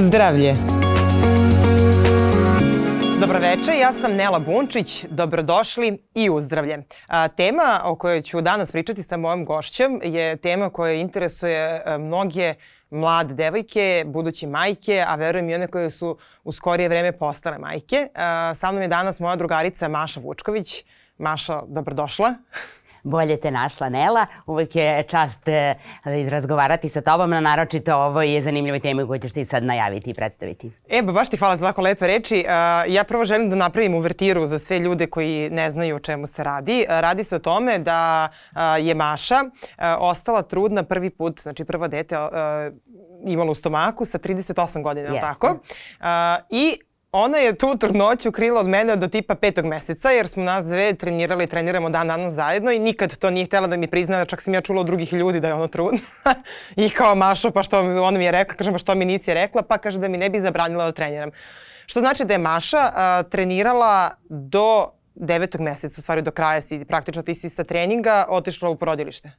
Uzdravlje. Dobroveče, ja sam Nela Bunčić, dobrodošli i uzdravlje. A, tema o kojoj ću danas pričati sa mojom gošćem je tema koja interesuje e, mnoge mlade devojke, buduće majke, a verujem i one koje su u skorije vreme postale majke. A, sa mnom je danas moja drugarica Maša Vučković. Maša, dobrodošla bolje te našla Nela. Uvek je čast e, izrazgovarati sa tobom na naročito ovoj zanimljivoj temi koju ćeš ti sad najaviti i predstaviti. E, ba, baš ti hvala za tako lepe reči. Ja prvo želim da napravim uvertiru za sve ljude koji ne znaju o čemu se radi. Radi se o tome da je Maša ostala trudna prvi put, znači prvo dete imala u stomaku sa 38 godina, Jeste. tako? I Ona je tu trudnoću krila od mene do tipa petog meseca, jer smo nas dve trenirali i treniramo dan danas zajedno i nikad to nije htela da mi prizna, čak sam ja čula od drugih ljudi da je ona trudna. I kao Mašo, pa što ona mi je rekla, kažem, pa što mi nisi rekla, pa kaže da mi ne bi zabranila da treniram. Što znači da je Maša a, trenirala do devetog meseca, u stvari do kraja si, praktično ti si sa treninga otišla u porodilište.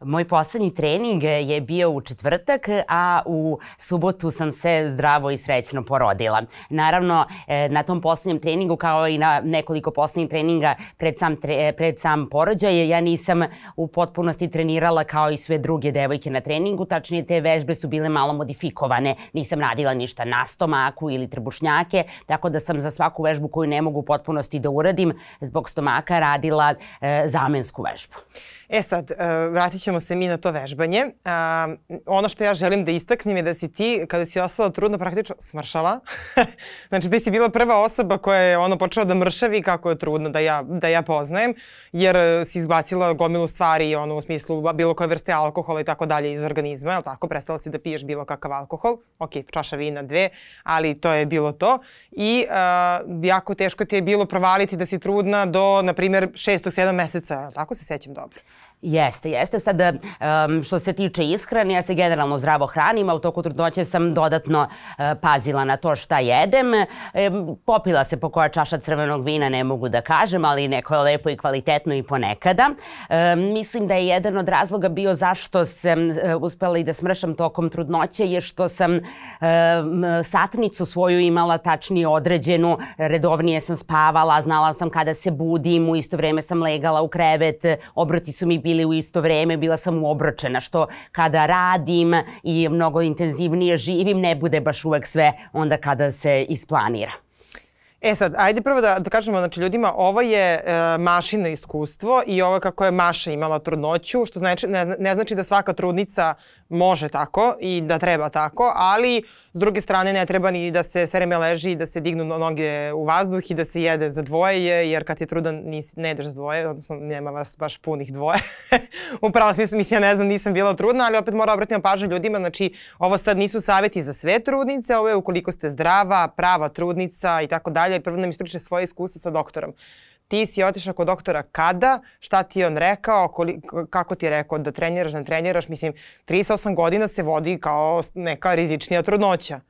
Moj poslednji trening je bio u četvrtak, a u subotu sam se zdravo i srećno porodila. Naravno, e, na tom poslednjem treningu, kao i na nekoliko poslednjih treninga pred sam, tre, pred sam porođaj, ja nisam u potpunosti trenirala kao i sve druge devojke na treningu, tačnije te vežbe su bile malo modifikovane. Nisam radila ništa na stomaku ili trbušnjake, tako da sam za svaku vežbu koju ne mogu u potpunosti da uradim zbog stomaka radila e, zamensku vežbu. E sad, uh, vratit ćemo se mi na to vežbanje. Uh, ono što ja želim da istaknem je da si ti, kada si ostala trudno, praktično smršala. znači, ti si bila prva osoba koja je ono počela da mršavi kako je trudno da ja, da ja poznajem, jer e, si izbacila gomilu stvari ono, u smislu bilo koje vrste alkohola i tako dalje iz organizma, je tako? Prestala si da piješ bilo kakav alkohol. Ok, čaša vina dve, ali to je bilo to. I uh, jako teško ti je bilo provaliti da si trudna do, na primjer, 6. 7 meseca, tako se sećam dobro. Jeste, jeste. Sad, um, što se tiče ishrane, ja se generalno zdravo hranim, a u toku trudnoće sam dodatno uh, pazila na to šta jedem. Um, popila se po koja čaša crvenog vina, ne mogu da kažem, ali neko je lepo i kvalitetno i ponekada. Um, mislim da je jedan od razloga bio zašto sam uh, uspela i da smršam tokom trudnoće je što sam um, satnicu svoju imala tačnije određenu, redovnije sam spavala, znala sam kada se budim, u isto vreme sam legala u krevet, obroti su mi bili bili u isto vreme, bila sam uobročena, što kada radim i mnogo intenzivnije živim, ne bude baš uvek sve onda kada se isplanira. E sad, ajde prvo da, da kažemo znači, ljudima, ovo je e, mašino iskustvo i ovo kako je Maša imala trudnoću, što znači, ne, ne znači da svaka trudnica može tako i da treba tako, ali s druge strane ne treba ni da se sve vreme leži i da se dignu noge u vazduh i da se jede za dvoje, jer kad je trudan nis, ne jedeš za dvoje, odnosno nema vas baš punih dvoje. u pravom smislu, mislim, ja ne znam, nisam bila trudna, ali opet moram obratiti pažnju ljudima, znači ovo sad nisu saveti za sve trudnice, ovo je ukoliko ste zdrava, prava trudnica i tako dalje, prvo nam ispričaj svoje iskustva sa doktorom ti si otišao kod doktora kada, šta ti je on rekao, koliko, kako ti je rekao da treniraš, ne treniraš, mislim, 38 godina se vodi kao neka rizičnija trudnoća.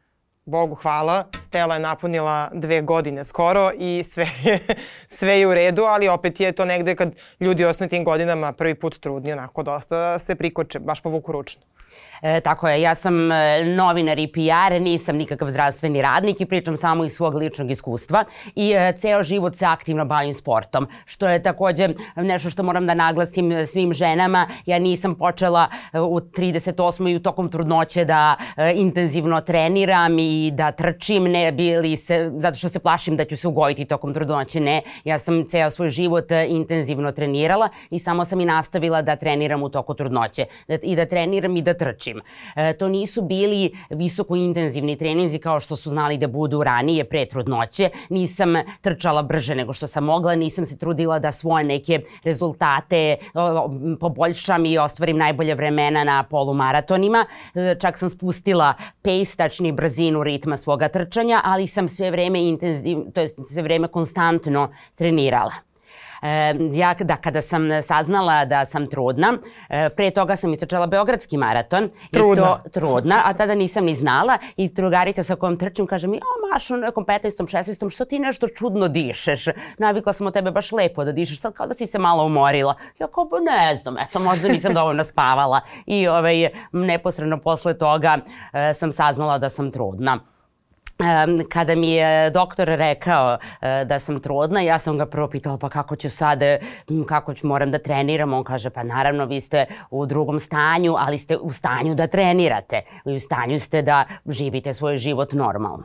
Bogu hvala, Stela je napunila dve godine skoro i sve je, sve je u redu, ali opet je to negde kad ljudi osnovi tim godinama prvi put trudni, onako dosta se prikoče, baš povuku ručno. E, tako je, ja sam e, novinar i PR, nisam nikakav zdravstveni radnik i pričam samo iz svog ličnog iskustva i e, ceo život se aktivno bavim sportom, što je takođe nešto što moram da naglasim svim ženama. Ja nisam počela e, u 38. i u tokom trudnoće da e, intenzivno treniram i da trčim, ne bili se, zato što se plašim da ću se ugojiti tokom trudnoće, ne. Ja sam ceo svoj život e, intenzivno trenirala i samo sam i nastavila da treniram u toku trudnoće. Da, I da treniram i da trčim trećim. E, to nisu bili visoko intenzivni treninzi kao što su znali da budu ranije pre trudnoće. Nisam trčala brže nego što sam mogla, nisam se trudila da svoje neke rezultate poboljšam i ostvarim najbolje vremena na polumaratonima. E, čak sam spustila pace, tačni brzinu ritma svoga trčanja, ali sam sve vreme intenzivno, to je sve vreme konstantno trenirala ja da kada sam saznala da sam trudna, e, pre toga sam istračala Beogradski maraton. Trudna. I to, trudna, a tada nisam ni znala i drugarica sa kojom trčim kaže mi, o Mašo, nekom 15. 16. što ti nešto čudno dišeš? Navikla sam od tebe baš lepo da dišeš, sad kao da si se malo umorila. Ja kao, pa ne znam, eto, možda nisam dovoljno spavala. I ovaj, neposredno posle toga e, sam saznala da sam trudna. Kada mi je doktor rekao e, da sam trudna, ja sam ga prvo pitala pa kako ću sad, e, kako ću, moram da treniram. On kaže pa naravno vi ste u drugom stanju, ali ste u stanju da trenirate. I u stanju ste da živite svoj život normalno.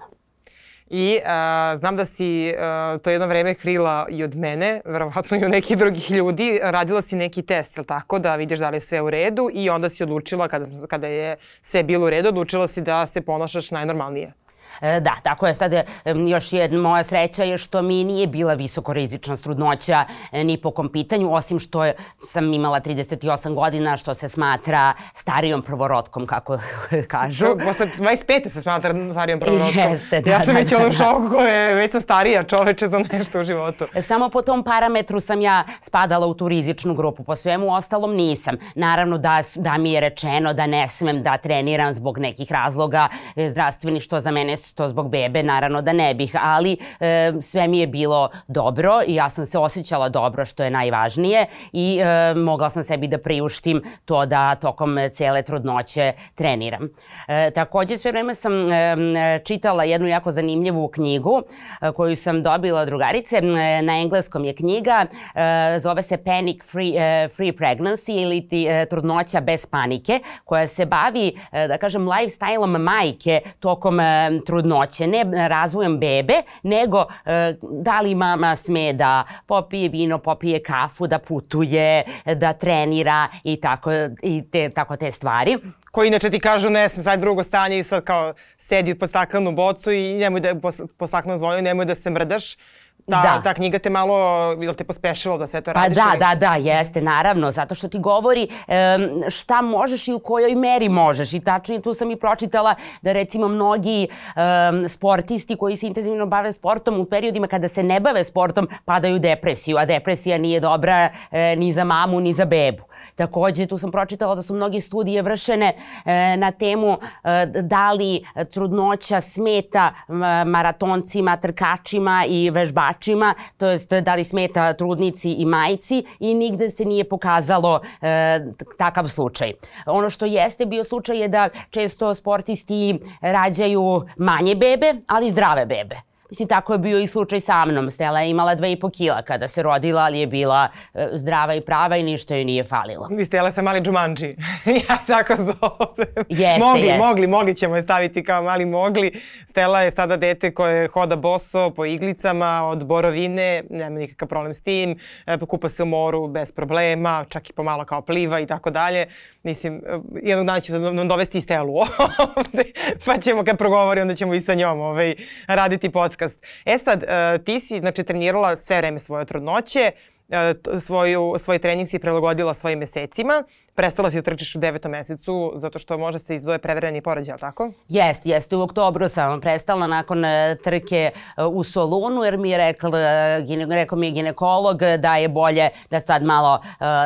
I a, znam da si a, to jedno vreme krila i od mene, verovatno i od nekih drugih ljudi. Radila si neki test, je tako, da vidiš da li je sve u redu i onda si odlučila, kada, kada je sve bilo u redu, odlučila si da se ponašaš najnormalnije. E, da, tako je sad još jedna moja sreća je što mi nije bila visokorizična strudnoća e, ni po kom pitanju, osim što je, sam imala 38 godina, što se smatra starijom prvorotkom, kako kažu. Posle 25. se smatra starijom prvorotkom. Jeste, da, ja sam da, već da, ono da. šoku koje već sam starija čoveče za nešto u životu. E, Samo po tom parametru sam ja spadala u tu rizičnu grupu, po svemu ostalom nisam. Naravno da, da mi je rečeno da ne smem da treniram zbog nekih razloga e, zdravstvenih, što za mene što zbog bebe, naravno da ne bih, ali e, sve mi je bilo dobro i ja sam se osjećala dobro, što je najvažnije i e, mogla sam sebi da priuštim to da tokom cele trudnoće treniram. E, takođe, sve vreme sam e, čitala jednu jako zanimljivu knjigu e, koju sam dobila od drugarice. E, na engleskom je knjiga, e, zove se Panic Free, e, Free Pregnancy ili ti, e, trudnoća bez panike, koja se bavi, e, da kažem, lifestyle-om majke tokom e, trudnoće, ne razvojem bebe, nego e, da li mama sme da popije vino, popije kafu, da putuje, da trenira i tako, i te, tako te stvari koji inače ti kažu ne sam sad drugo stanje i sad kao sedi pod staklenu bocu i nemoj da po staklenu zvoju, nemoj da se mrdaš. Ta, Da. ta knjiga te malo, ili te pospešilo da sve to Pa radiš? da, ili- da, da, jeste, naravno, zato što ti govori em, šta možeš i u kojoj meri možeš. I tačno tu sam i pročitala da recimo mnogi em, sportisti koji se intenzivno bave sportom u periodima kada se ne bave sportom padaju u depresiju, a depresija nije dobra e, ni za mamu ni za bebu. Takođe, tu sam pročitala da su mnogi studije vršene e, na temu e, da li trudnoća smeta maratoncima, trkačima i vežbačima, to jest da li smeta trudnici i majci i nigde se nije pokazalo e, takav slučaj. Ono što jeste bio slučaj je da često sportisti rađaju manje bebe, ali zdrave bebe. Mislim, tako je bio i slučaj sa mnom. Stella je imala 2,5 kila kada se rodila, ali je bila e, zdrava i prava i ništa joj nije falilo. Vi stela se mali džumanđi. ja tako zovem. Jeste, mogli, jeste. mogli, mogli ćemo je staviti kao mali mogli. Stela je sada dete koje hoda boso po iglicama od borovine, nema nikakav problem s tim. E, Kupa se u moru bez problema, čak i pomalo kao pliva i tako dalje. Mislim, e, jednog dana ću nam dovesti i Stelu ovde, pa ćemo kad progovori, onda ćemo i sa njom ovaj, raditi podcast. E sad, e, ti si znači, trenirala sve vreme svoje trudnoće, e, svoju, svoj trening si prilagodila svojim mesecima. Prestala si da trčiš u devetom mesecu zato što može se izzove prevremeni porođaj, ali tako? Jeste, jeste. U oktobru sam prestala nakon e, trke e, u Solunu jer mi je rekl, e, rekao mi je ginekolog da je bolje da sad malo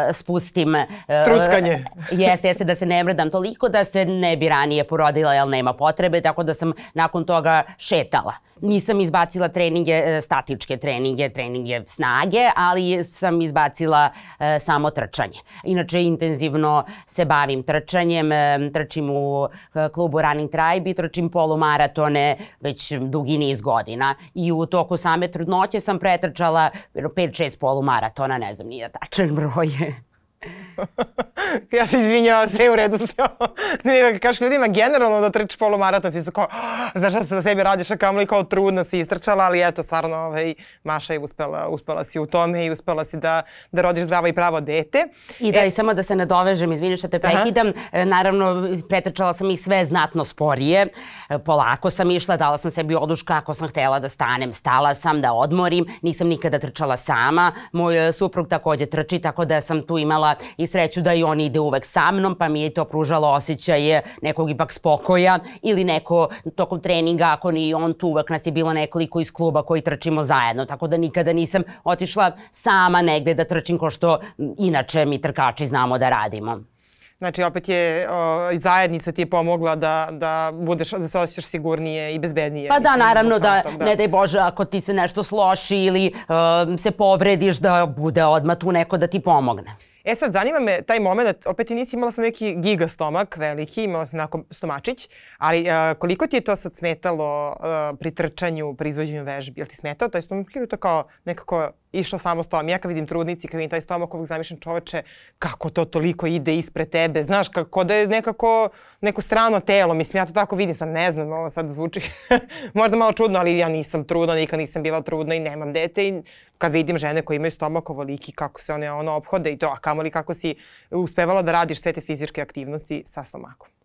e, spustim... e, Truckanje. Jeste, jeste da se ne mrdam toliko da se ne bi ranije porodila jer nema potrebe, tako da sam nakon toga šetala. Nisam izbacila treninge, statičke treninge, treninge snage, ali sam izbacila e, samo trčanje. Inače, intenzivno se bavim trčanjem, trčim u e, klubu Running Tribe i trčim polumaratone već dugi niz godina. I u toku same trudnoće sam pretrčala 5-6 polumaratona, ne znam, nije tačan broj. ja se izvinjavam, sve je u redu s njom. ne, kažeš ljudima generalno da trčiš polumaraton, svi su kao, "Ah, znaš šta se da sebi radiš, a kamoli kao trudna si istrčala, ali eto, stvarno, ovaj, Maša je uspela, uspela si u tome i uspela si da, da rodiš zdravo i pravo dete. I da, i samo da se nadovežem, izvini što te Aha. prekidam, e, naravno pretrčala sam ih sve znatno sporije, E, polako sam išla, dala sam sebi oduška ako sam htela da stanem, stala sam da odmorim, nisam nikada trčala sama, moj e, suprug takođe trči, tako da sam tu imala i sreću da i on ide uvek sa mnom, pa mi je to pružalo osjećaje nekog ipak spokoja ili neko tokom treninga, ako ni on tu uvek nas je bilo nekoliko iz kluba koji trčimo zajedno, tako da nikada nisam otišla sama negde da trčim ko što inače mi trkači znamo da radimo. Znači, opet je o, zajednica ti je pomogla da, da, budeš, da se osjećaš sigurnije i bezbednije. Pa da, mislim, naravno zbog da, samog tog, ne daj Bože, ako ti se nešto sloši ili um, se povrediš, da bude odmah tu neko da ti pomogne. E sad, zanima me taj moment, opet ti nisi imala sam neki giga stomak veliki, imala sam onako stomačić, ali uh, koliko ti je to sad smetalo uh, pri trčanju, pri izvođenju vežbi? Jel ti smetao taj stomak ili to kao nekako išlo samo stomak? Ja kad vidim trudnici, kad vidim taj stomak, uvijek zamišljam čoveče kako to toliko ide ispred tebe. Znaš, kako da je nekako neko strano telo. Mislim, ja to tako vidim, sam ne znam, ovo sad zvuči možda malo čudno, ali ja nisam trudna, nikad nisam bila trudna i nemam dete i kad vidim žene koje imaju stomak ovoliki, kako se one ono obhode i to, a kamoli kako si uspevala da radiš sve te fizičke aktivnosti sa stomakom.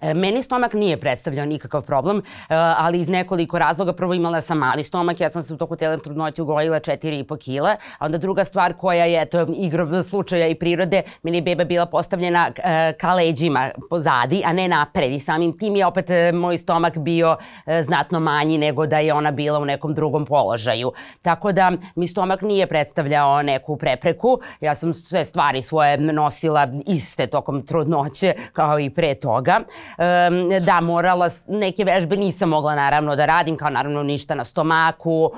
E, meni stomak nije predstavljao nikakav problem, e, ali iz nekoliko razloga. Prvo imala sam mali stomak, ja sam se u toku cele trudnoće ugojila 4,5 kila. A onda druga stvar koja je, to igro slučaja i prirode, meni je beba bila postavljena e, ka leđima pozadi, a ne napred. I samim tim je opet moj stomak bio znatno manji nego da je ona bila u nekom drugom položaju. Tako da mi stomak nije predstavljao neku prepreku. Ja sam sve stvari svoje nosila iste tokom trudnoće kao i pre toga da, morala, neke vežbe nisam mogla naravno da radim, kao naravno ništa na stomaku,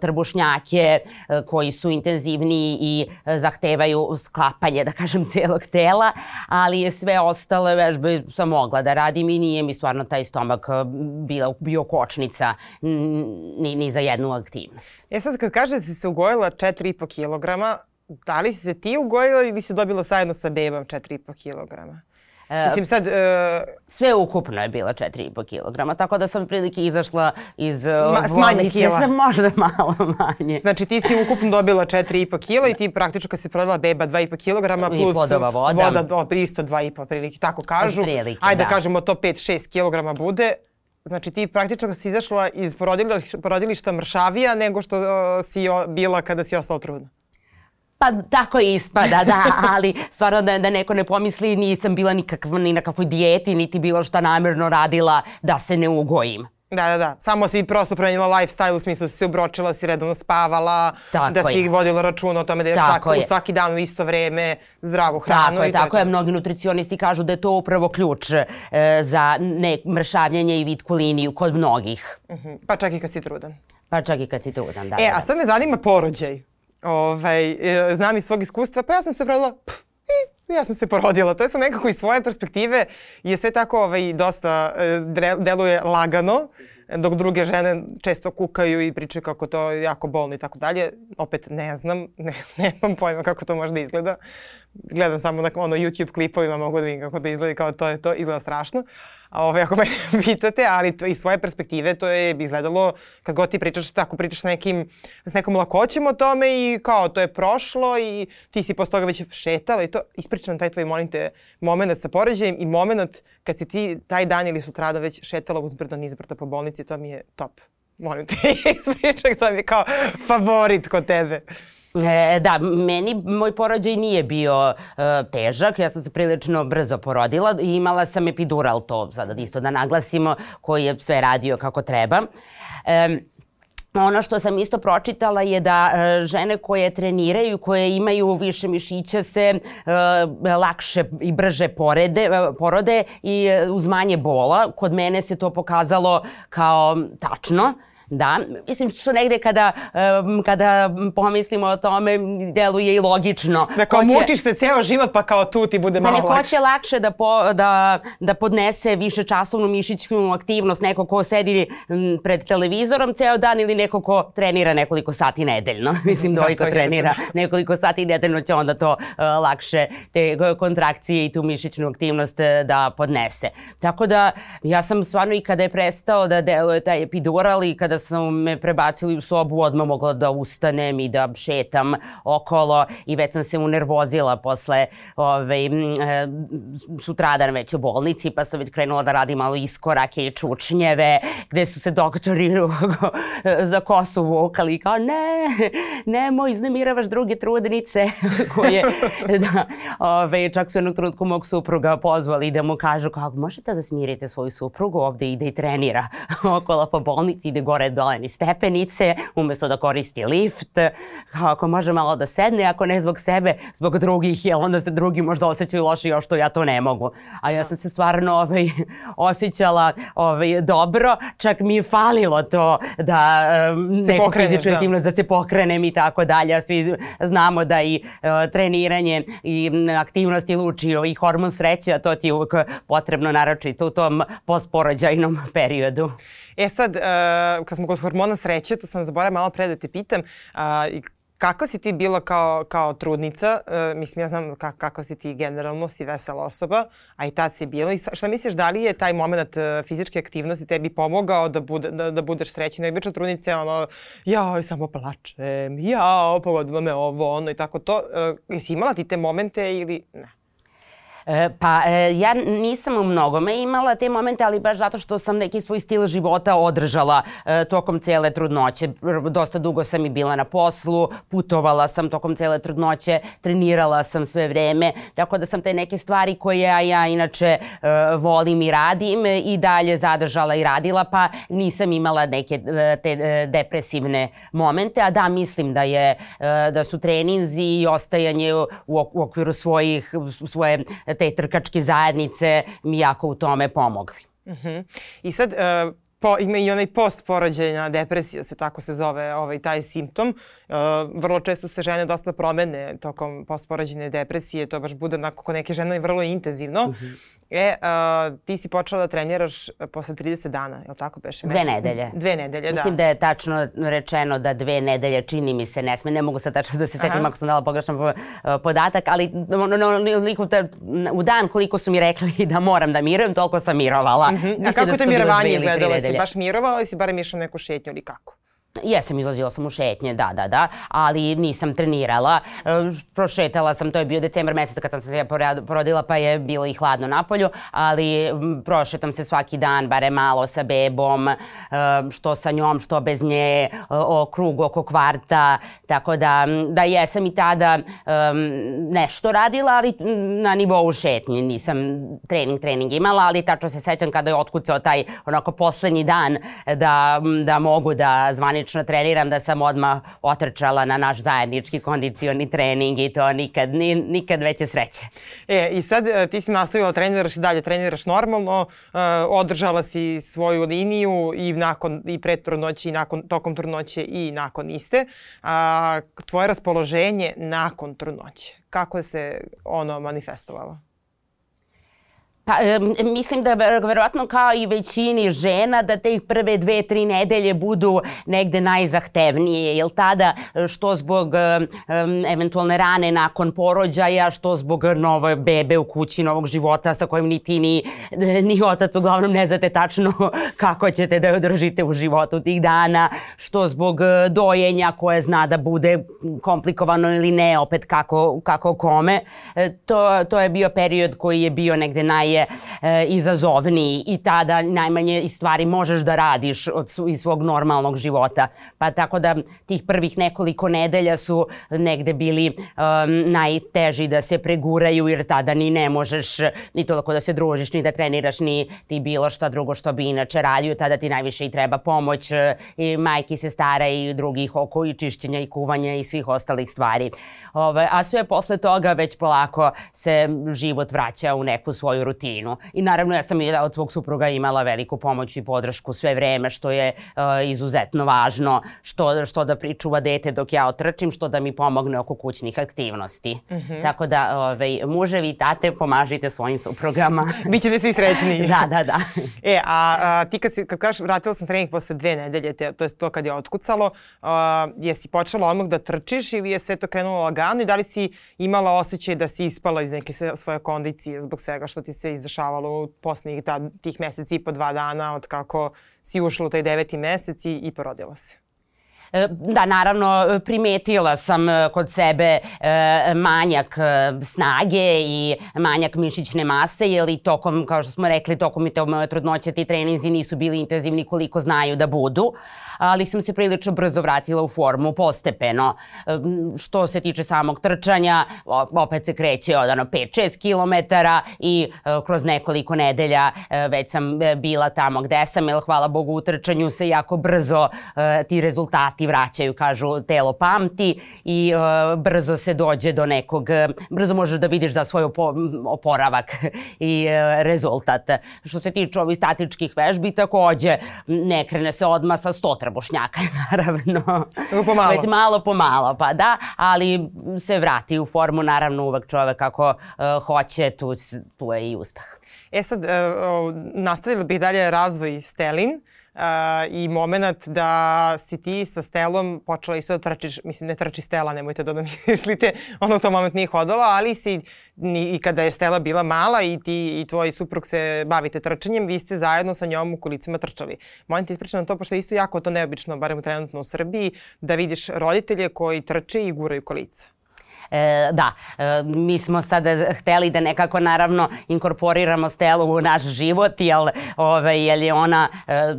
trbušnjake e, koji su intenzivniji i e, zahtevaju sklapanje, da kažem, celog tela, ali je sve ostale vežbe sam mogla da radim i nije mi stvarno taj stomak e, bio, bio kočnica ni, ni za jednu aktivnost. E sad kad kaže da si se ugojila 4,5 kilograma, da li si se ti ugojila ili si dobila zajedno sa bebom 4,5 kilograma? E, Mislim sad... Uh, sve ukupno je bila 4,5 kg, tako da sam prilike izašla iz uh, Ma, manje kila. Možda malo manje. Znači ti si ukupno dobila 4,5 kg i ti praktično kad si prodala beba 2,5 kg plus I plodova voda. voda do, isto 2,5 prilike, tako kažu. Prilike, Ajde da. da kažemo to 5-6 kg bude. Znači ti praktično si izašla iz porodilišta, mršavija nego što uh, si bila kada si ostala trudna. Pa tako ispada, da, ali stvarno da, da neko ne pomisli nisam bila nikakv, ni na kakvoj dijeti, niti bilo šta namerno radila da se ne ugojim. Da, da, da. Samo si prosto promenila lifestyle u smislu da si se obročila, si redovno spavala, tako da si je. vodila račun o tome da je, svaki, je. svaki dan u isto vreme zdravu hranu. Tako je, tako je. Mnogi nutricionisti kažu da je to upravo ključ e, za ne, mršavljanje i vitku liniju kod mnogih. Uh mhm. -huh. Pa čak i kad si trudan. Pa čak i kad si trudan, da. E, da, a sad me zanima porođaj. Ovaj, e, znam iz svog iskustva, pa ja sam se pravila, i ja sam se porodila. To je sam nekako iz svoje perspektive je sve tako ovaj, dosta e, deluje lagano, dok druge žene često kukaju i pričaju kako to je jako bolno i tako dalje. Opet ne znam, ne, nemam pojma kako to može da izgleda. Gledam samo na ono YouTube klipovima, mogu da vidim kako da izgleda kao to je to, izgleda strašno. Ove, ako me pitate, ali to, iz svoje perspektive to je izgledalo, kad god ti pričaš tako, pričaš s, nekim, s nekom lakoćem o tome i kao to je prošlo i ti si posle toga već šetala i to ispričam taj tvoj, molim te, moment sa poređajem i moment kad si ti taj dan ili sutrada već šetala uzbrdo, nizbrdo po bolnici, to mi je top. Molim te, ispričaj, to mi je kao favorit kod tebe. E, da, meni moj porođaj nije bio e, težak, ja sam se prilično brzo porodila i imala sam epidural, to sada isto da naglasimo, koji je sve radio kako treba. E, Ono što sam isto pročitala je da e, žene koje treniraju, koje imaju više mišića se e, lakše i brže porede, porode i uz manje bola. Kod mene se to pokazalo kao tačno. Da, mislim što negde kada, um, kada pomislimo o tome deluje i logično. Da kao će, mučiš se ceo život pa kao tu ti bude malo lakše. Neko će lakše da, po, da, da podnese više časovnu mišićnu aktivnost, neko ko sedi m, pred televizorom ceo dan ili neko ko trenira nekoliko sati nedeljno. mislim da ko trenira nekoliko sati nedeljno će onda to uh, lakše te kontrakcije i tu mišićnu aktivnost uh, da podnese. Tako da ja sam stvarno i kada je prestao da deluje taj epidural i kada sam me prebacili u sobu, odmah mogla da ustanem i da šetam okolo i već sam se unervozila posle ove, e, sutradan već u bolnici, pa sam već krenula da radim malo iskorake i čučnjeve, gde su se doktori za kosu vukali kao ne, nemoj, iznemiravaš druge trudnice. Koje, da, ove, čak su jednog trenutku mog supruga pozvali da mu kažu kako možete da smirite svoju suprugu ovde ide i trenira okolo po bolnici, ide gore pored dole ni stepenice, umesto da koristi lift, kao ako može malo da sedne, ako ne zbog sebe, zbog drugih, jer onda se drugi možda osjećaju loše još što ja to ne mogu. A ja sam se stvarno ovaj, osjećala ovaj, dobro, čak mi je falilo to da um, fizičku da. aktivnost, da se pokrenem i tako dalje. Svi znamo da i uh, treniranje i aktivnosti luči i hormon sreće, a to ti je uvek potrebno naročito u tom postporođajnom periodu. E sad, uh, kad smo kod hormona sreće, to sam zaboravila malo pre da te pitam, uh, Kako si ti bila kao, kao trudnica? E, mislim, ja znam kako, kako si ti generalno, si vesela osoba, a i tad si bila. I šta misliš, da li je taj moment e, fizičke aktivnosti tebi pomogao da, bude, da, da budeš srećna? Obično trudnice ono, ja samo plačem, ja pogodilo me ovo, ono i tako to. E, jesi imala ti te momente ili ne? E, pa e, ja nisam u mnogome imala te momente, ali baš zato što sam neki svoj stil života održala e, tokom cele trudnoće. Dosta dugo sam i bila na poslu, putovala sam tokom cele trudnoće, trenirala sam sve vreme, tako da sam te neke stvari koje ja, inače volim i radim i dalje zadržala i radila, pa nisam imala neke te depresivne momente, a da mislim da je da su treninzi i ostajanje u okviru svojih svoje te trkačke zajednice mi jako u tome pomogli. Uh mhm. -huh. I sad, uh, po, ima i onaj postporođajna depresija, se tako se zove ovaj, taj simptom. Uh, vrlo često se žene dosta promene tokom postporođajne depresije, to baš bude onako kod neke žene vrlo intenzivno. Uh mhm. -huh. E, uh, ti si počela da treniraš posle 30 dana, je li tako beše? Dve nedelje. Dve nedelje, da. Mislim da je tačno rečeno da dve nedelje čini mi se ne sme. Ne mogu sad tačno da se setim ako sam dala pogrešan podatak, ali no, no, no, u dan koliko su mi rekli da moram da mirujem, toliko sam mirovala. Uh -huh. A kako da te mirovanje izgledalo? Baš mirovala ili si barem išla neku šetnju ili kako? Jesam, izlazila sam u šetnje, da, da, da, ali nisam trenirala. E, prošetala sam, to je bio decembar mesec kad sam se porodila, pa je bilo i hladno na polju, ali prošetam se svaki dan, bare malo sa bebom, e, što sa njom, što bez nje, o krug oko kvarta, tako da, da jesam i tada nešto radila, ali na nivou šetnje. Nisam trening, trening imala, ali tačno se sećam kada je otkucao taj onako poslednji dan da, da mogu da zvani zvanično treniram da sam odmah otrčala na naš zajednički kondicioni trening i to nikad, ni, nikad veće sreće. E, i sad e, ti si nastavila treniraš i dalje treniraš normalno, e, održala si svoju liniju i nakon i pred trudnoće i nakon, tokom trudnoće i nakon iste. A, tvoje raspoloženje nakon trudnoće, kako se ono manifestovalo? Pa, mislim da verovatno kao i većini žena da te prve dve, tri nedelje budu negde najzahtevnije, jer tada što zbog um, eventualne rane nakon porođaja, što zbog nove bebe u kući, novog života sa kojim ni ti ni, ni otac uglavnom ne znate tačno kako ćete da je održite u životu tih dana, što zbog e, dojenja koje zna da bude komplikovano ili ne, opet kako, kako kome. E, to, to je bio period koji je bio negde naj je e, izazovniji i tada najmanje stvari možeš da radiš od, iz svog normalnog života. Pa tako da tih prvih nekoliko nedelja su negde bili um, najteži da se preguraju jer tada ni ne možeš ni toliko da se družiš, ni da treniraš, ni ti bilo šta drugo što bi inače radio. Tada ti najviše i treba pomoć e, i majki, se stara i drugih oko i čišćenja i kuvanja i svih ostalih stvari. Ove, a sve posle toga već polako se život vraća u neku svoju rutinu. I naravno ja sam i od svog supruga imala veliku pomoć i podršku sve vreme, što je uh, izuzetno važno, što, što da pričuva dete dok ja otrčim, što da mi pomogne oko kućnih aktivnosti. Mm -hmm. Tako da, ove, muževi i tate, pomažite svojim suprugama. Bićete svi srećni. da, da, da. E, a, a ti kad, si, kad kažeš vratila sam trening posle dve nedelje, te, to je to kad je otkucalo, a, jesi počela odmah da trčiš ili je sve to krenulo lagano? i da li si imala osjećaj da si ispala iz neke svoje kondicije zbog svega što ti se izdešavalo u poslednjih tih meseci i po dva dana od kako si ušla u taj deveti mesec i, i porodila se? E, da, naravno, primetila sam e, kod sebe e, manjak snage i manjak mišićne mase, jer i tokom, kao što smo rekli, tokom i te trudnoće ti treninzi nisu bili intenzivni koliko znaju da budu ali sam se prilično brzo vratila u formu postepeno. Što se tiče samog trčanja, opet se kreće od ono 5-6 km i kroz nekoliko nedelja već sam bila tamo gde sam, jer hvala Bogu u trčanju se jako brzo ti rezultati vraćaju, kažu telo pamti i brzo se dođe do nekog, brzo možeš da vidiš da svoj oporavak i rezultat. Što se tiče ovih statičkih vežbi, takođe ne krene se odmah sa 100 trbušnjaka, naravno. Pomalo. Već malo po malo, pa da, ali se vrati u formu, naravno uvek čovek ako uh, hoće, tu, tu je i uspeh. E sad, uh, nastavili bih dalje razvoj Stelin uh, i moment da si ti sa Stelom počela isto da trčiš, mislim ne trči Stela, nemojte da, mislite, ono u tom moment nije hodala, ali si ni, i kada je Stela bila mala i ti i tvoj suprug se bavite trčanjem, vi ste zajedno sa njom u kolicima trčali. Molim te ispričati na to, pošto je isto jako to neobično, barem trenutno u Srbiji, da vidiš roditelje koji trče i guraju kolica. E, da, e, mi smo sada hteli da nekako naravno inkorporiramo Stelu u naš život, jer, ove, jer je ona e,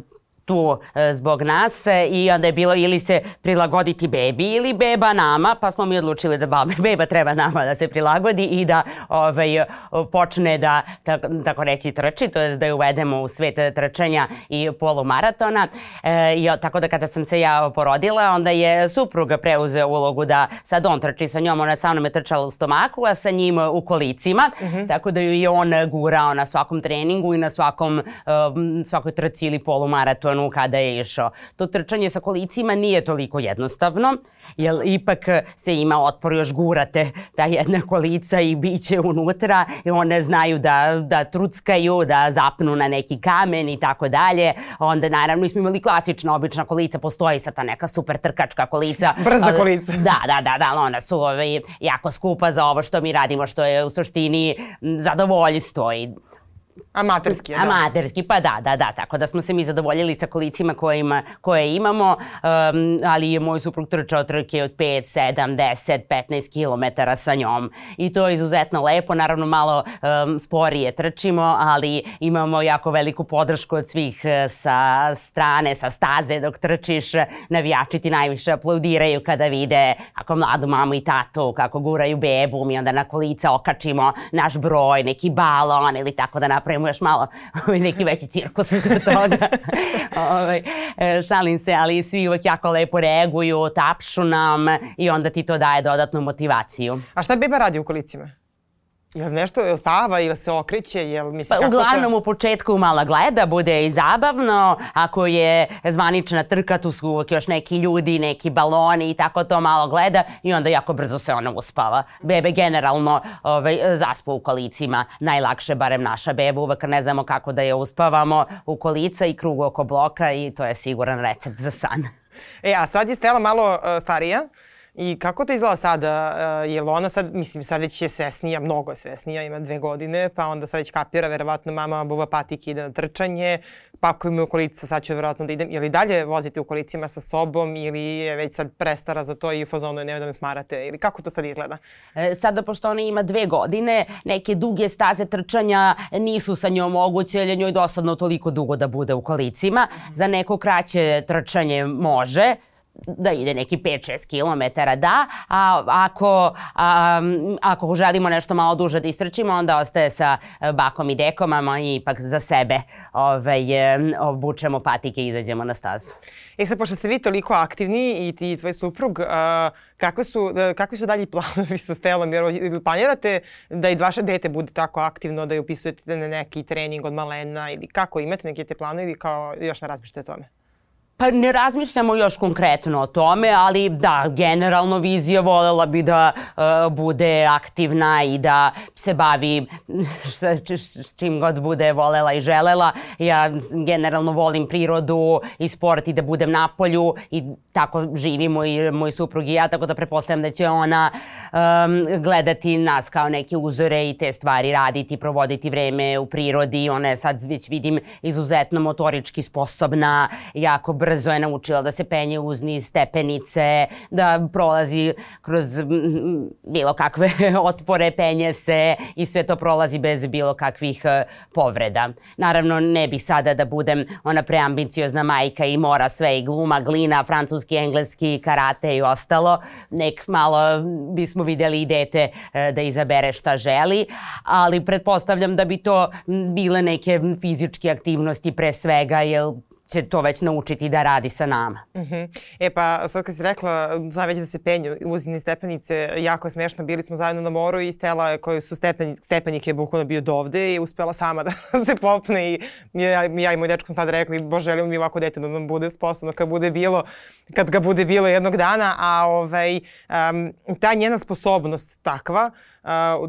tu e, zbog nas e, i onda je bilo ili se prilagoditi bebi ili beba nama, pa smo mi odlučili da beba treba nama da se prilagodi i da ovaj, počne da, tako, tako reći, trči, to je da je uvedemo u svet trčanja i polumaratona. E, i, tako da kada sam se ja porodila, onda je supruga preuzeo ulogu da sad on trči sa njom, ona sa mnom je trčala u stomaku, a sa njim u kolicima, uh mhm. -huh. tako da ju i on gurao na svakom treningu i na svakom, um, svakoj trci ili polumaratonu maratonu kada je išao. To trčanje sa kolicima nije toliko jednostavno, jer ipak se ima otpor još gurate ta jedna kolica i biće unutra i one znaju da, da truckaju, da zapnu na neki kamen i tako dalje. Onda naravno smo imali klasična obična kolica, postoji sad ta neka super trkačka kolica. Brza kolica. Da, da, da, da, ona su ovaj, jako skupa za ovo što mi radimo, što je u suštini zadovoljstvo i Amaterski, da. Amaterski, pa da, da, da. Tako da smo se mi zadovoljili sa kolicima kojima, koje imamo, um, ali je moj suprug trčao trke od 5, 7, 10, 15 km sa njom. I to je izuzetno lepo, naravno malo um, sporije trčimo, ali imamo jako veliku podršku od svih uh, sa strane, sa staze dok trčiš. Navijači ti najviše aplaudiraju kada vide kako mladu mamu i tatu, kako guraju bebu, mi onda na kolica okačimo naš broj, neki balon ili tako da napravimo još malo ovaj, neki veći cirkus od toga. ovaj, e, šalim se, ali svi uvek jako lepo reaguju, tapšu nam i onda ti to daje dodatnu motivaciju. A šta beba radi u kolicima? Jel nešto, jel spava ili se okreće, jel misli pa, kako Uglavnom to... u početku mala gleda, bude i zabavno, ako je zvanična trka, tu su uvek još neki ljudi, neki baloni i tako to malo gleda i onda jako brzo se ona uspava. Bebe generalno ovaj, zaspu u kolicima, najlakše, barem naša beba, uvek ne znamo kako da je uspavamo u kolica i krug oko bloka i to je siguran recept za san. E, a sad je Stela malo uh, starija, I kako to izgleda sada? Uh, je li ona sad, mislim, sad već je svesnija, mnogo svesnija, ima dve godine, pa onda sad već kapira, verovatno mama buva patike ide na trčanje, pakuju mi u kolica, sad ću verovatno da idem. Je li dalje vozite u kolicima sa sobom ili je već sad prestara za to i fazonu je nema da me smarate? Ili kako to sad izgleda? E, sada, pošto ona ima dve godine, neke duge staze trčanja nisu sa njom moguće, jer je njoj dosadno toliko dugo da bude u kolicima. Za neko kraće trčanje može, da ide neki 5-6 km, da, a ako, a, ako želimo nešto malo duže da istrčimo, onda ostaje sa bakom i dekom, a i ipak za sebe ovaj, obučemo patike i izađemo na stazu. E sad, pošto ste vi toliko aktivni i ti i tvoj suprug, a, kakve, su, kakvi su dalji planovi sa Stelom? Jer planirate da i vaše dete bude tako aktivno, da je upisujete na neki trening od malena ili kako imate neke te planove ili kao još ne razmišljate o tome? Pa ne razmišljamo još konkretno o tome, ali da, generalno vizija volela bi da uh, bude aktivna i da se bavi s, s čim god bude volela i želela. Ja generalno volim prirodu i sport i da budem na polju i tako živimo i moj suprug i ja, tako da prepostavljam da će ona uh, um, gledati nas kao neke uzore i te stvari raditi, provoditi vreme u prirodi. Ona je sad već vidim izuzetno motorički sposobna, jako brzo je naučila da se penje uz niz stepenice, da prolazi kroz bilo kakve otvore, penje se i sve to prolazi bez bilo kakvih uh, povreda. Naravno, ne bih sada da budem ona preambiciozna majka i mora sve i gluma, glina, francuski, engleski, karate i ostalo. Nek malo bismo videli i dete uh, da izabere šta želi, ali pretpostavljam da bi to bile neke fizičke aktivnosti pre svega, jer će to već naučiti da radi sa nama. Uh mhm. -huh. E pa sad kad si rekla, zna već da se penju uzini stepenice, jako je smešno, bili smo zajedno na moru i Stela koji su stepeni, stepenike bukvalno bio dovde i uspela sama da se popne i ja, ja i moj dečko sad rekli, bože, želimo mi ovako dete da nam bude sposobno kad bude bilo, kad ga bude bilo jednog dana, a ovaj, um, ta njena sposobnost takva, Uh,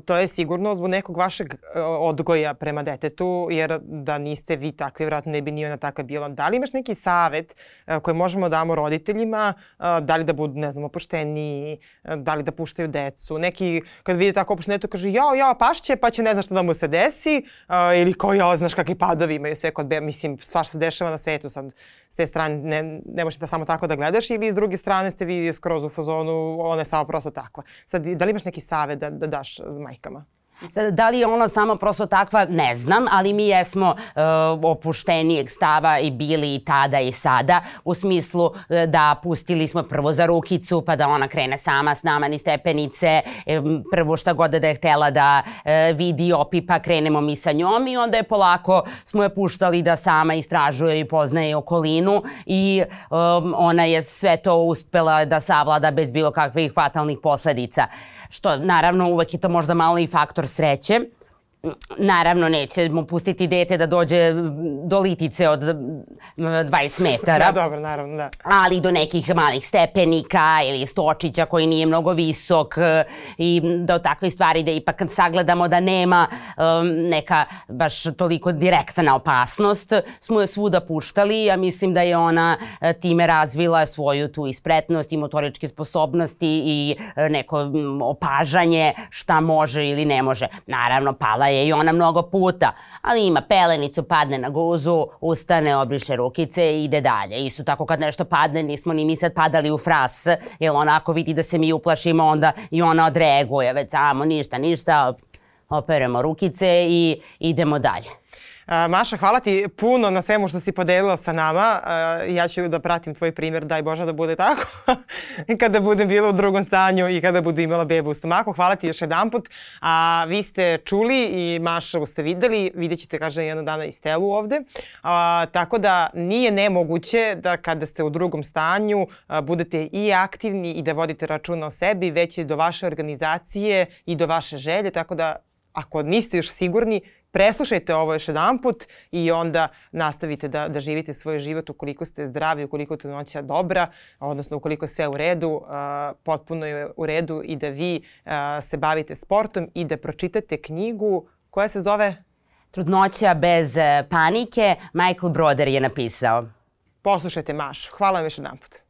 to je sigurno zbog nekog vašeg uh, odgoja prema detetu, jer da niste vi takvi, vratno ne bi ni ona takva bila. Da li imaš neki savet uh, koji možemo da damo roditeljima, da li da budu, ne znam, opušteniji, da li da puštaju decu, neki, kad vidi tako opušteno deto, kaže, jao, jao, pašće, pa će ne znaš šta da mu se desi, ili kao, jao, znaš kakvi padovi imaju sve kod, mislim, svašta se dešava na svetu sad, te strane ne, ne možete samo tako da gledaš ili s druge strane ste vi skroz u fazonu, ona je samo prosto takva. Sad, da li imaš neki savet da, da daš majkama? Sad, da li je ona samo prosto takva, ne znam, ali mi jesmo uh, opuštenijeg stava i bili i tada i sada, u smislu uh, da pustili smo prvo za rukicu, pa da ona krene sama s nama ni stepenice, um, prvo šta god da je htela da uh, vidi, opipa, krenemo mi sa njom i onda je polako smo je puštali da sama istražuje i poznaje okolinu i um, ona je sve to uspela da savlada bez bilo kakvih fatalnih posledica. Što naravno uvek je to možda malo i faktor sreće. Naravno, nećemo pustiti dete da dođe do litice od 20 metara. Da, dobro, naravno, da. Ali do nekih malih stepenika ili stočića koji nije mnogo visok e, i do takve stvari da ipak sagledamo da nema um, neka baš toliko direktna opasnost, smo je svuda puštali. Ja mislim da je ona e, time razvila svoju tu ispretnost i motoričke sposobnosti i neko opažanje šta može ili ne može. Naravno, pala je je i ona mnogo puta, ali ima pelenicu, padne na guzu, ustane, obriše rukice i ide dalje. Isto tako kad nešto padne, nismo ni mi sad padali u fras, jer ona ako vidi da se mi uplašimo, onda i ona odreaguje, već samo ništa, ništa, operemo rukice i idemo dalje. Maša, hvala ti puno na svemu što si podelila sa nama. Ja ću da pratim tvoj primjer, daj Bože da bude tako. kada budem bila u drugom stanju i kada budu imala bebu u stomaku. Hvala ti još jedan put. A, vi ste čuli i Mašu ste videli. Vidjet ćete, kaže, jednog dana i Stelu ovde. A, tako da nije nemoguće da kada ste u drugom stanju a, budete i aktivni i da vodite računa o sebi, već i do vaše organizacije i do vaše želje. Tako da ako niste još sigurni, preslušajte ovo još jedan put i onda nastavite da, da živite svoj život ukoliko ste zdravi, ukoliko je trudnoća dobra, odnosno ukoliko je sve u redu, uh, potpuno je u redu i da vi uh, se bavite sportom i da pročitate knjigu koja se zove Trudnoća bez panike, Michael Broder je napisao. Poslušajte Mašu. Hvala vam još jedan put.